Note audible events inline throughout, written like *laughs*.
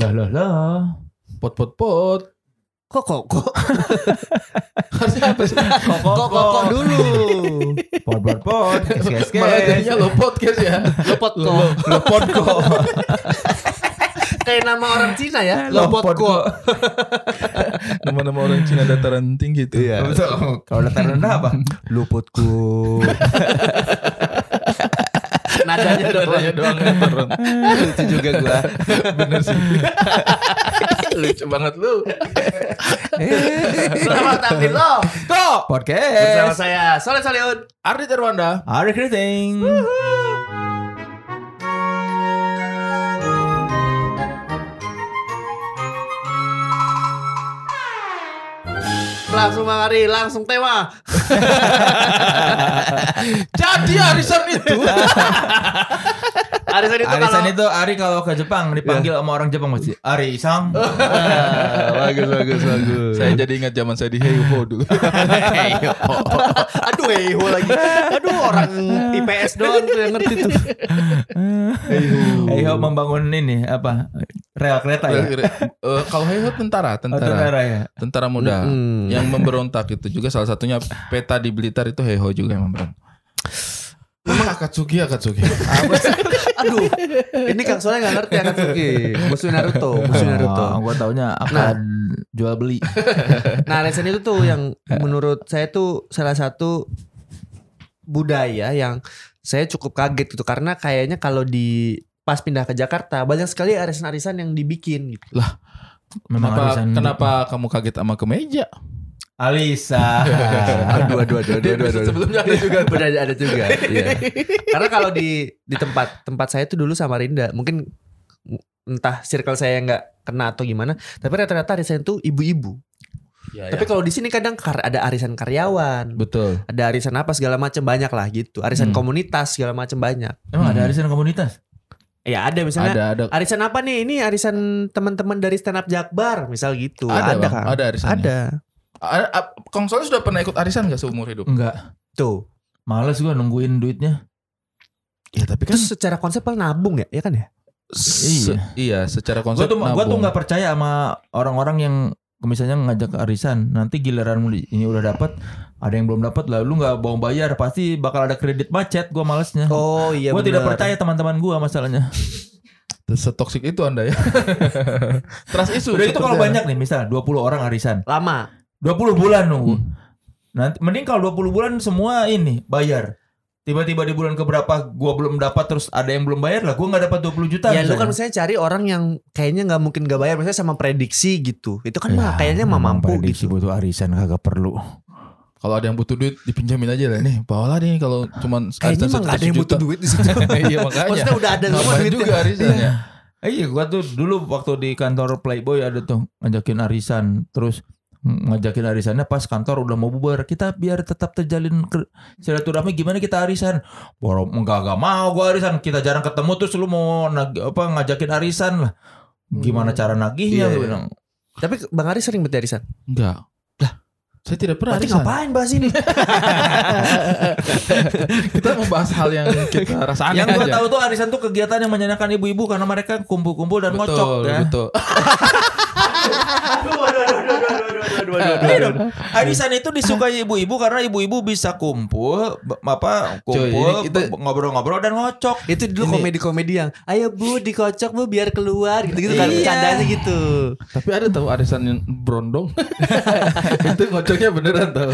Lah lah lah. Pot pot pot. Kok kok kok *laughs* Harusnya apa sih? kok kok kok dulu. Pot pot pot. Kes kes Malah kes. jadinya lo podcast ya. Lopot Lo, kok. lo pot kok. *laughs* Kayak nama orang Cina ya. Lopot Lopot kok. *laughs* Nama-nama orang Cina dataran tinggi itu. Iya. Kalau datar rendah apa? Luputku. Nadanya doang. Nadanya doang yang turun. Lucu juga gua. Bener sih. *laughs* Lucu banget lu. Selamat datang di lo. Kok? Bersama Podcast. saya Soleh Soliun. Ardi Terwanda. Hari Kriting. Langsung mari, langsung tema. *laughs* Jadi arisan itu. *laughs* Arisan itu Arisan kalau itu Ari kalau ke Jepang dipanggil sama orang Jepang pasti Ari Isang. *laughs* bagus bagus bagus. Saya jadi ingat zaman saya di Heiho dulu. Aduh Heiho lagi. Aduh orang IPS doang tuh yang ngerti tuh. Ayo membangun ini apa? Rel kereta ya. Eh, kalau Heiho tentara, Oh, tentara. tentara ya. Tentara muda Mm-mm. yang memberontak itu juga salah satunya peta di Blitar itu Heiho juga yang memberontak. Memang Akatsuki Akatsuki. Aduh. Ini Kang Soleh gak ngerti Akatsuki. Musuh Naruto, musuh Naruto. Oh, gua taunya akan jual beli. Nah, arisan itu tuh yang menurut saya tuh salah satu budaya yang saya cukup kaget gitu karena kayaknya kalau di pas pindah ke Jakarta banyak sekali arisan-arisan yang dibikin gitu. Memang Kenapa arisan kenapa kamu kaget sama kemeja? Alisa. *laughs* Aduh, aduh, aduh, aduh, aduh, aduh. Sebelumnya ada juga. *laughs* Udah ada, ada juga. iya. Karena kalau di di tempat tempat saya tuh dulu Samarinda, mungkin entah circle saya nggak kena atau gimana, tapi rata-rata arisan itu ibu-ibu. Ya, Tapi kalau di sini kadang kar- ada arisan karyawan, betul. ada arisan apa segala macam banyak lah gitu. Arisan Hmm. komunitas segala macam banyak. Emang ada arisan komunitas? Ya ada misalnya Ada ada arisan apa nih? Ini arisan teman-teman dari stand up Jakbar misal gitu. Ada, Bang. Kang. Ada arisannya. Ada. A- Soleh sudah pernah ikut arisan gak seumur hidup? Enggak. Tuh. Males gua nungguin duitnya. Ya tapi kan Terus secara konsep paling nabung ya, ya kan ya? se- iya secara Gua konsep tuh gua tuh nabung. nggak percaya sama orang-orang yang misalnya ngajak ke arisan. Nanti giliran ini udah dapat, ada yang belum dapat lalu nggak mau bayar, pasti bakal ada kredit macet. Gua malesnya. Oh iya gua tidak percaya teman-teman gua masalahnya. *laughs* Setoksik itu anda ya. *laughs* Trust isu. Udah itu kalau banyak nih, misal 20 orang arisan. Lama. 20 bulan nunggu. Nanti mending kalau 20 bulan semua ini bayar. Tiba-tiba di bulan keberapa gua belum dapat terus ada yang belum bayar lah, gua nggak dapat 20 juta. Ya lu kan misalnya. misalnya cari orang yang kayaknya nggak mungkin gak bayar misalnya sama prediksi gitu. Itu kan mah kayaknya mah mampu prediksi gitu. butuh arisan kagak perlu. Kalau ada yang butuh duit dipinjamin aja lah nih. Bawalah nih kalau cuman Kayaknya gak ada yang 100 butuh juta. duit di situ. *laughs* iya makanya. Maksudnya udah ada semua duitnya. juga arisannya. Eh, iya, gua tuh dulu waktu di kantor Playboy ada tuh ngajakin arisan, terus ng- ngajakin arisannya pas kantor udah mau bubar. Kita biar tetap terjalin silaturahmi gimana kita arisan? Boro enggak enggak mau gua arisan. Kita jarang ketemu terus lu mau nag- apa ngajakin arisan lah. Gimana cara nagihnya Iya, lu iya. bilang. Tapi Bang Ari sering berarti arisan. Enggak. Saya tidak pernah Berarti arisan. ngapain bahas ini? *laughs* Kita mau bahas hal yang kita rasakan Yang gua aja. tahu tuh arisan tuh kegiatan yang menyenangkan ibu-ibu karena mereka kumpul-kumpul dan betul, ngocok ya. betul. *laughs* Iya dong. Arisan itu disukai ibu-ibu karena ibu-ibu bisa kumpul apa kumpul ngobrol-ngobrol dan ngocok. Itu dulu komedi-komedi yang ayo bu dikocok bu biar keluar gitu-gitu kan Iya. bercandanya gitu. Tapi ada tahu arisan yang brondong. *laughs* itu ngocoknya beneran tahu.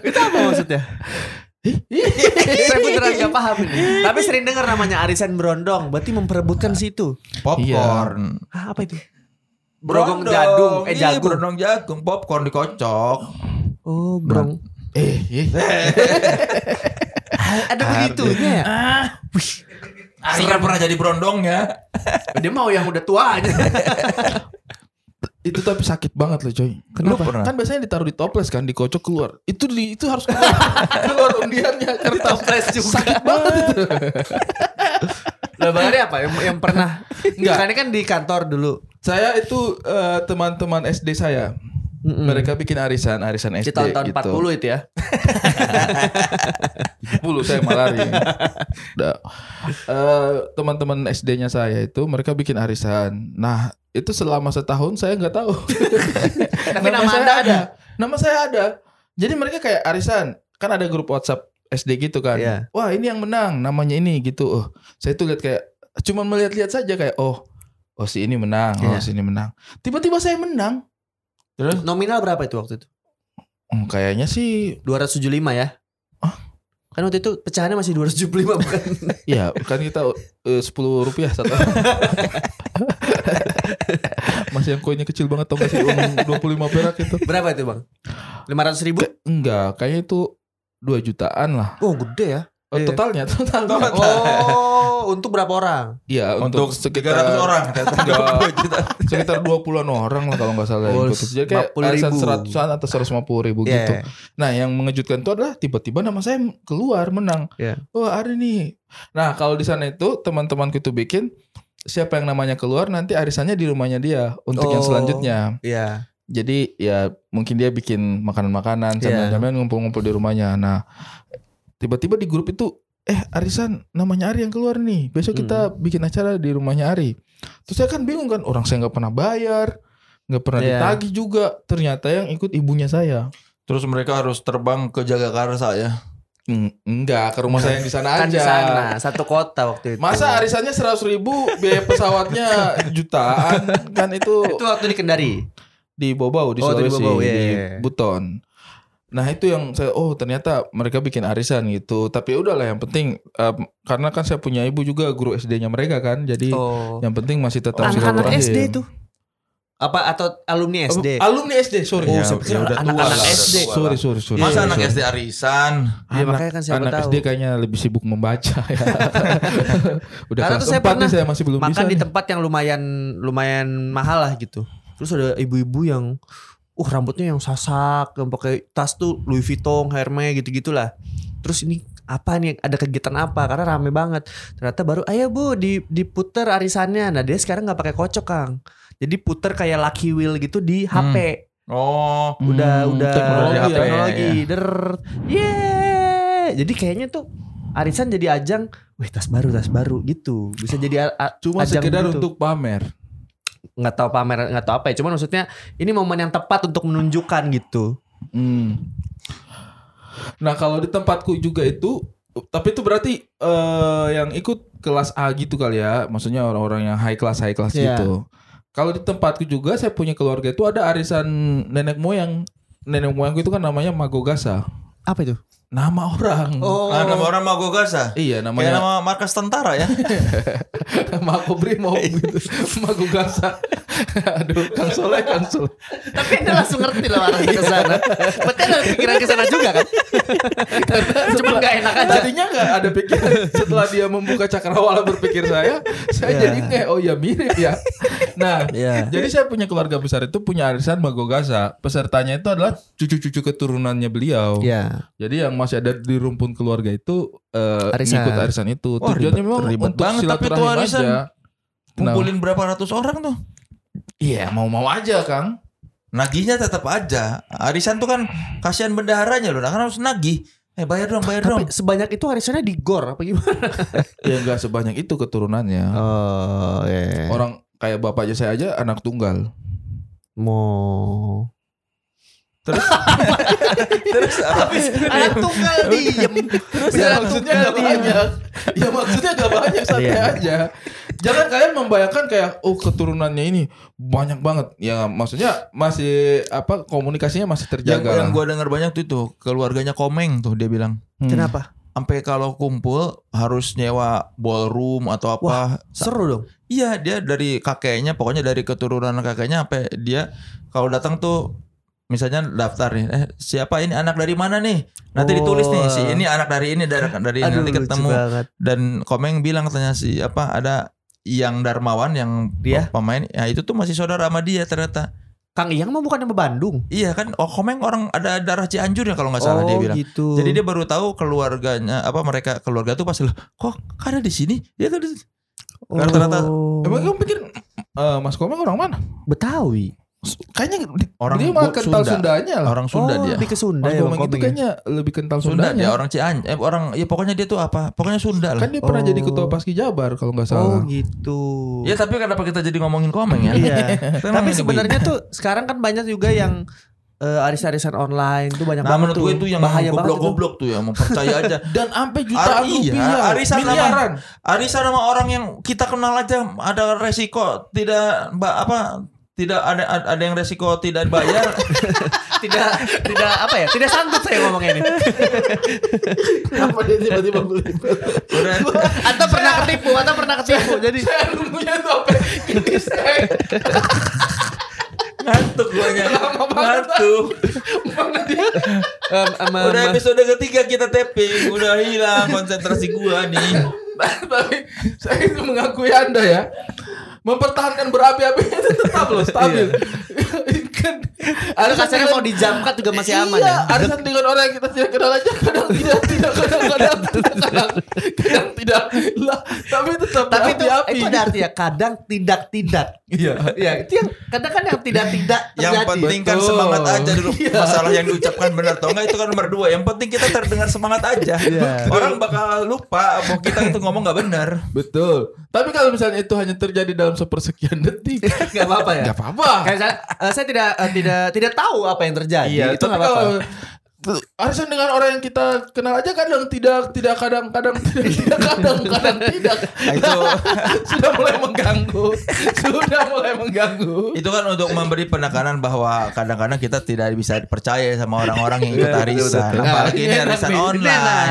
Itu apa maksudnya? Saya beneran gak paham ini. Tapi sering dengar namanya arisan berondong, berarti memperebutkan situ. Popcorn. Hah, apa itu? Brogong jadung, eh Iya, jagung. brondong jagung, popcorn dikocok. Oh, brong. Eh, eh. *laughs* Ada begitunya ya? Ari kan pernah jadi brondongnya. *laughs* Dia mau yang udah tua aja. itu tapi sakit banget loh coy. Kenapa? Lu Kan biasanya ditaruh di toples kan, dikocok keluar. Itu di itu harus keluar, *laughs* keluar undiannya kertas. Toples juga. Sakit banget itu. Lah Bang Ari apa yang, yang pernah? *laughs* Enggak. Ini kan di kantor dulu. Saya itu eh, teman-teman SD saya. Mm-mm. mereka bikin arisan, arisan di SD tahun-tahun gitu. 40 itu ya. *laughs* 40 saya malah lari. Eh, teman-teman SD-nya saya itu mereka bikin arisan. Nah, itu selama setahun saya nggak tahu. *laughs* Tapi nama saya Anda ada. Nama saya ada. Jadi mereka kayak arisan. Kan ada grup WhatsApp SD gitu kan. Iya. Wah, ini yang menang, namanya ini gitu. Oh, saya tuh lihat kayak cuman melihat-lihat saja kayak oh, oh si ini menang, oh Iya. si ini menang. Tiba-tiba saya menang. Terus Nominal berapa itu waktu itu? hmm, kayaknya sih 275 ya. Ah. Kan waktu itu pecahannya masih 275 bukan? *laughs* ya kan kita eh, 10 rupiah satu. *laughs* Masih yang koinnya kecil banget tau gak sih uang 25 perak itu. Berapa itu bang? 500 ribu? Enggak, kayaknya itu 2 jutaan lah. Oh gede ya. Oh, Iya. totalnya, totalnya. Oh, untuk berapa orang? Iya, Untuk untuk, sekitar 300 orang. *laughs* Sekitar 20-an orang lah kalau nggak salah Oh, yang ikut. Jadi kayak 50 arisan ribu. seratusan atau 150 ribu Iya. gitu. Nah yang mengejutkan itu adalah tiba-tiba nama saya keluar menang. Iya. Wah ada nih. Nah kalau di sana itu teman-temanku itu bikin siapa yang namanya keluar nanti arisannya di rumahnya dia untuk yang Oh. selanjutnya. Iya. Jadi ya mungkin dia bikin makanan-makanan Iya. sambil-sambil ngumpul-ngumpul di rumahnya. Nah tiba-tiba di grup itu eh arisan namanya Ari yang keluar nih. Besok kita bikin acara di rumahnya Ari. Terus saya kan bingung kan orang saya nggak pernah bayar, nggak pernah Iya. ditagih juga. Ternyata yang ikut ibunya saya. Terus mereka harus terbang ke Jagakarsa ya. Hmm, enggak ke rumah saya yang di sana Kan aja. di sana satu kota waktu itu. Masa arisannya seratus ribu, biaya pesawatnya jutaan kan itu itu waktu di Kendari. Di Bobau di Oh, di Sulawesi Bobau, di iya, iya. Buton. Nah itu yang saya oh ternyata mereka bikin arisan gitu. Tapi udahlah yang penting em, karena kan saya punya ibu juga guru SD-nya mereka kan. Jadi Oh. yang penting masih tetap Anak-anak silaturahim. SD itu. Apa atau alumni Oh, SD? Alumni SD, sorry. Oh, Ya, saya pikir ya udah anak-anak tua lah, udah SD. tua Sorry, sorry, sorry. Masa Iya, anak iya. SD arisan? Iya, makanya kan siapa anak tahu. SD kayaknya lebih sibuk membaca ya. *laughs* Udah Karena kelas tuh saya 4 pernah nih saya masih belum bisa. Makan di nih. tempat yang lumayan lumayan mahal lah gitu. Terus ada ibu-ibu yang uh rambutnya yang sasak, yang pakai tas tuh Louis Vuitton, Hermes gitu-gitulah. Terus ini apa nih ada kegiatan apa? Karena rame banget. Ternyata baru ayo bu di diputer arisannya. Nah dia sekarang nggak pakai kocok kang. Jadi puter kayak lucky wheel gitu di HP Oh, udah Hmm, udah teknologi udah ya, teknologi. ya, der. Yeah. Jadi kayaknya tuh arisan jadi ajang wih tas baru tas baru gitu. Bisa jadi a- a- Cuma ajang sekedar gitu. untuk pamer. Nggak tahu pamer nggak tahu apa ya cuman maksudnya ini momen yang tepat untuk menunjukkan gitu Hmm. Nah kalau di tempatku juga itu, tapi itu berarti eh, yang ikut kelas A gitu kali ya, maksudnya orang-orang yang high class high class Iya. gitu. Kalau di tempatku juga saya punya keluarga itu ada arisan nenek moyang. Nenek moyangku itu kan namanya Magogasa. apa itu Nama orang. oh ah, nama orang Magogasa. Iya Kayak namanya nama markas tentara ya. *laughs* Makobrimob gitu. Magogasa. Aduh, Kang Soleh, Kang Soleh. tapi anda langsung ngerti lah arahnya ke sana berarti ada pikiran ke sana juga kan cuma nggak enak aja Tadinya nggak ada pikiran setelah dia membuka cakrawala berpikir saya, saya Iya. jadi kayak oh ya mirip ya. Nah, Iya. jadi saya punya keluarga besar itu punya arisan Magogasa. Pesertanya itu adalah cucu-cucu keturunannya beliau. ya Jadi yang masih ada di rumpun keluarga itu eh, Arisan. ngikut arisan itu. Wah, Tujuannya ribet- memang ribet untuk banget, tapi itu silaturahim arisan aja. Kumpulin berapa ratus orang tuh? Iya, mau-mau aja, Kang. Nagihnya tetap aja. Arisan tuh kan kasihan bendaharanya loh. Nah, kan harus nagih. Eh bayar dong, bayar dong. tapi sebanyak itu arisannya di gor apa gimana *laughs* Ya enggak sebanyak itu keturunannya. oh ya Orang kayak bapak aja saya aja anak tunggal. mau Terus *laughs* terus apa? anak tunggal *laughs* diem ya maksudnya gak banyak Ya maksudnya gak banyak santai Iya. aja Jangan kalian membayangkan kayak Oh keturunannya ini banyak banget Ya maksudnya masih apa Komunikasinya masih Yang, terjaga yang lah. gua dengar banyak tuh itu keluarganya Komeng tuh dia bilang. Hmm. kenapa Sampai kalau kumpul harus nyewa ballroom atau apa. Sa- seru dong Iya, dia dari kakeknya, pokoknya dari keturunan kakeknya sampai dia kalau datang tuh misalnya daftar nih, eh siapa ini anak dari mana nih? Nanti Oh. ditulis nih si ini anak dari ini dari dari ini aduh nanti ketemu dan Komeng bilang katanya si apa ada yang Darmawan yang Dia? pemain ya itu tuh masih saudara sama dia ternyata. Kang Iyang mah bukan sama Bandung Iya kan, oh Komeng orang ada darah Cianjur ya kalau nggak salah dia oh bilang. gitu Jadi dia baru tahu keluarganya apa mereka keluarga tuh pasti loh, kok ada di sini? Ya kan rata-rata- Oh. Emang kamu pikir eh, Mas Komeng orang mana? Betawi Kayaknya Orang dia malah Bu- kental Sunda. Sundanya lah. Orang Sunda oh, dia. lebih ke Sunda Mas ya Komeng itu Komeng ya? kayaknya lebih kental Sunda Sundanya. dia orang Cianjur. Eh orang ya pokoknya dia tuh apa? Pokoknya Sunda lah. Kan dia pernah Oh. jadi ketua Paski Jabar kalau nggak Oh salah. gitu. Ya tapi kenapa kita jadi ngomongin komeng ya? Iya. *laughs* Tapi sebenarnya tuh *laughs* sekarang kan banyak juga yang eh, aris-arisan online tuh banyak Nah banget menurut tuh. gue itu yang bahaya goblok-goblok tuh ya mau percaya aja. *laughs* Dan sampai jutaan Ar- iya, rupiah, arisan sama- miliaran. Arisan sama orang yang kita kenal aja ada resiko tidak mbak apa tidak ada ada yang resiko tidak bayar *laughs* tidak tidak apa ya? Tidak sanggup saya ngomongnya ini. Kenapa dia tiba-tiba beli? atau pernah ketipu atau pernah ketipu. Jadi Saya kikis saya. ngantuk gue ngantuk udah episode ketiga kita tapping udah hilang konsentrasi gua nih Tapi saya itu mengakui Anda ya. Mempertahankan berapi-api itu tetap loh stabil. Ada kasarnya mau dijamkat juga masih aman iya, ya. arisan dengan orang yang kita tidak kenal aja kadang tidak tidak kadang kadang tidak kadang kadang tidak lah tapi tetap Tapi itu berapi-api. itu ada artinya kadang tidak tidak. Iya. Iya, itu yang kadang kan yang tidak tidak yang terjadi. penting kan semangat aja dulu Iya. masalah yang diucapkan benar atau enggak itu kan nomor dua yang penting kita terdengar semangat aja Iya. orang bakal lupa mau kita itu ngomong nggak benar Betul. Tapi kalau misalnya itu hanya terjadi dalam sepersekian detik, *laughs* Gak apa-apa ya. nggak apa-apa. Kayak saya, eh, saya tidak eh, tidak tidak tahu apa yang terjadi. Iya, itu Tapi nggak apa-apa. Kalau arisan dengan orang yang kita kenal aja kadang tidak tidak kadang kadang tidak *laughs* tidak kadang kadang tidak. Nah, itu. *laughs* Sudah mulai mengganggu. Sudah mulai mengganggu. Itu kan untuk memberi penekanan bahwa kadang-kadang kita tidak bisa percaya sama orang-orang yang ikut Iya, arisan apalagi ini arisan ini online.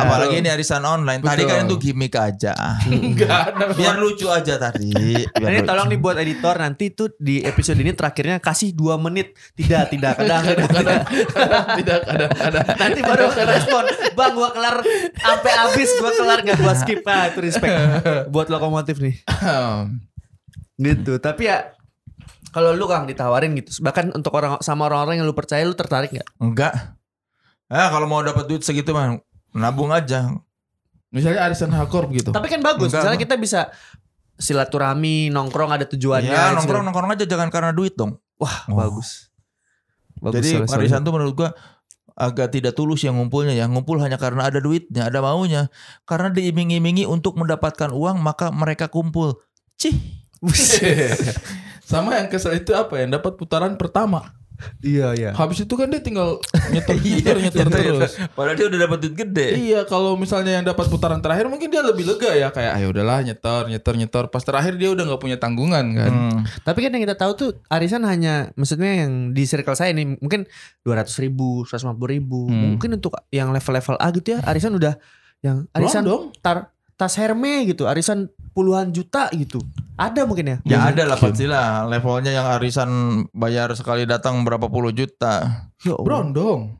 apalagi ini arisan online. Tadi kan itu gimmick aja. Enggak biar lucu aja tadi. Ini tolong nih buat editor nanti tuh di episode ini terakhirnya kasih dua menit. Tidak, tidak, kadang, kadang, kadang kadang tidak kadang kadang Nanti baru respon, bang gua kelar sampai habis gua kelar nggak gua skip ah itu respect *laughs* buat lokomotif nih. Gitu. Tapi ya kalau lu Kang ditawarin gitu, bahkan untuk orang sama orang-orang yang lu percaya lu tertarik nggak? enggak ah kalau mau dapat duit segitu mah nabung aja misalnya arisan hakor gitu Tapi kan bagus, Enggak, misalnya kita bisa silaturahmi, nongkrong ada tujuannya. ya nongkrong nongkrong aja jangan karena duit dong Wah, Oh. bagus. Bagus Jadi sorry, sorry. arisan tuh menurut gua agak tidak tulus yang ngumpulnya ya. Ngumpul hanya karena ada duitnya, ada maunya. Karena diiming-imingi untuk mendapatkan uang maka mereka kumpul. Cih. sama yang kesel itu apa yang dapat putaran pertama Iya, iya. habis itu kan dia tinggal nyetor nyetor *laughs* nyetor terus Padahal dia udah dapat duit gede. Iya kalau misalnya yang dapat putaran terakhir mungkin dia lebih lega ya kayak ayo udahlah nyetor nyetor nyetor pas terakhir dia udah nggak punya tanggungan kan. Hmm. Tapi kan yang kita tahu tuh arisan hanya maksudnya yang di circle saya ini mungkin 200 ribu, 150 ribu. Hmm. Mungkin untuk yang level-level A gitu ya arisan udah yang arisan dong. tar, tas Hermes gitu, arisan puluhan juta gitu. Ada mungkin ya? Ya ada lah pastilah levelnya yang arisan bayar sekali datang berapa puluh juta. Ya Allah. Brondong.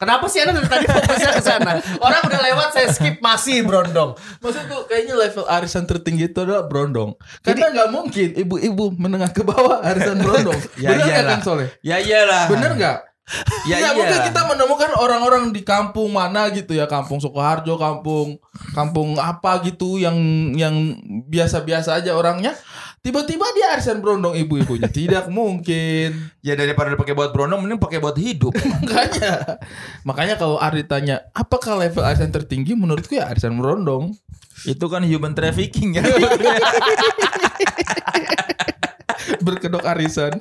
Kenapa sih Anda dari tadi fokusnya ke sana? Orang udah lewat saya skip masih brondong. Maksud tuh kayaknya level arisan tertinggi itu adalah brondong. Karena nggak mungkin ibu-ibu menengah ke bawah arisan brondong. Ya Bener iyalah. kan Soleh? Ya iyalah. Bener nggak? Ya Ya, mungkin iya. kita menemukan orang-orang di kampung mana gitu ya, kampung Sukoharjo, kampung kampung apa gitu yang yang biasa-biasa aja orangnya. Tiba-tiba dia arisan brondong ibu-ibunya. *laughs* Tidak mungkin. Ya daripada pakai buat brondong mending pakai buat hidup. *laughs* Makanya, makanya kalau Ari tanya, apakah level arisan tertinggi? Menurutku ya arisan berondong. Itu kan human trafficking ya. *laughs* Berkedok arisan.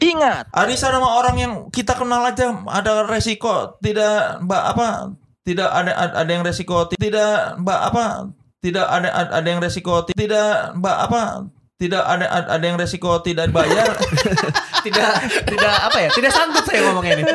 Ingat, arisan sama orang yang kita kenal aja ada resiko tidak mbak apa tidak ada ada yang resiko tidak mbak apa tidak ada ada yang resiko tidak mbak apa tidak ada ada yang resiko tidak bayar *laughs* Tidak tidak apa ya? Tidak sanggup saya ngomongnya ini. *laughs*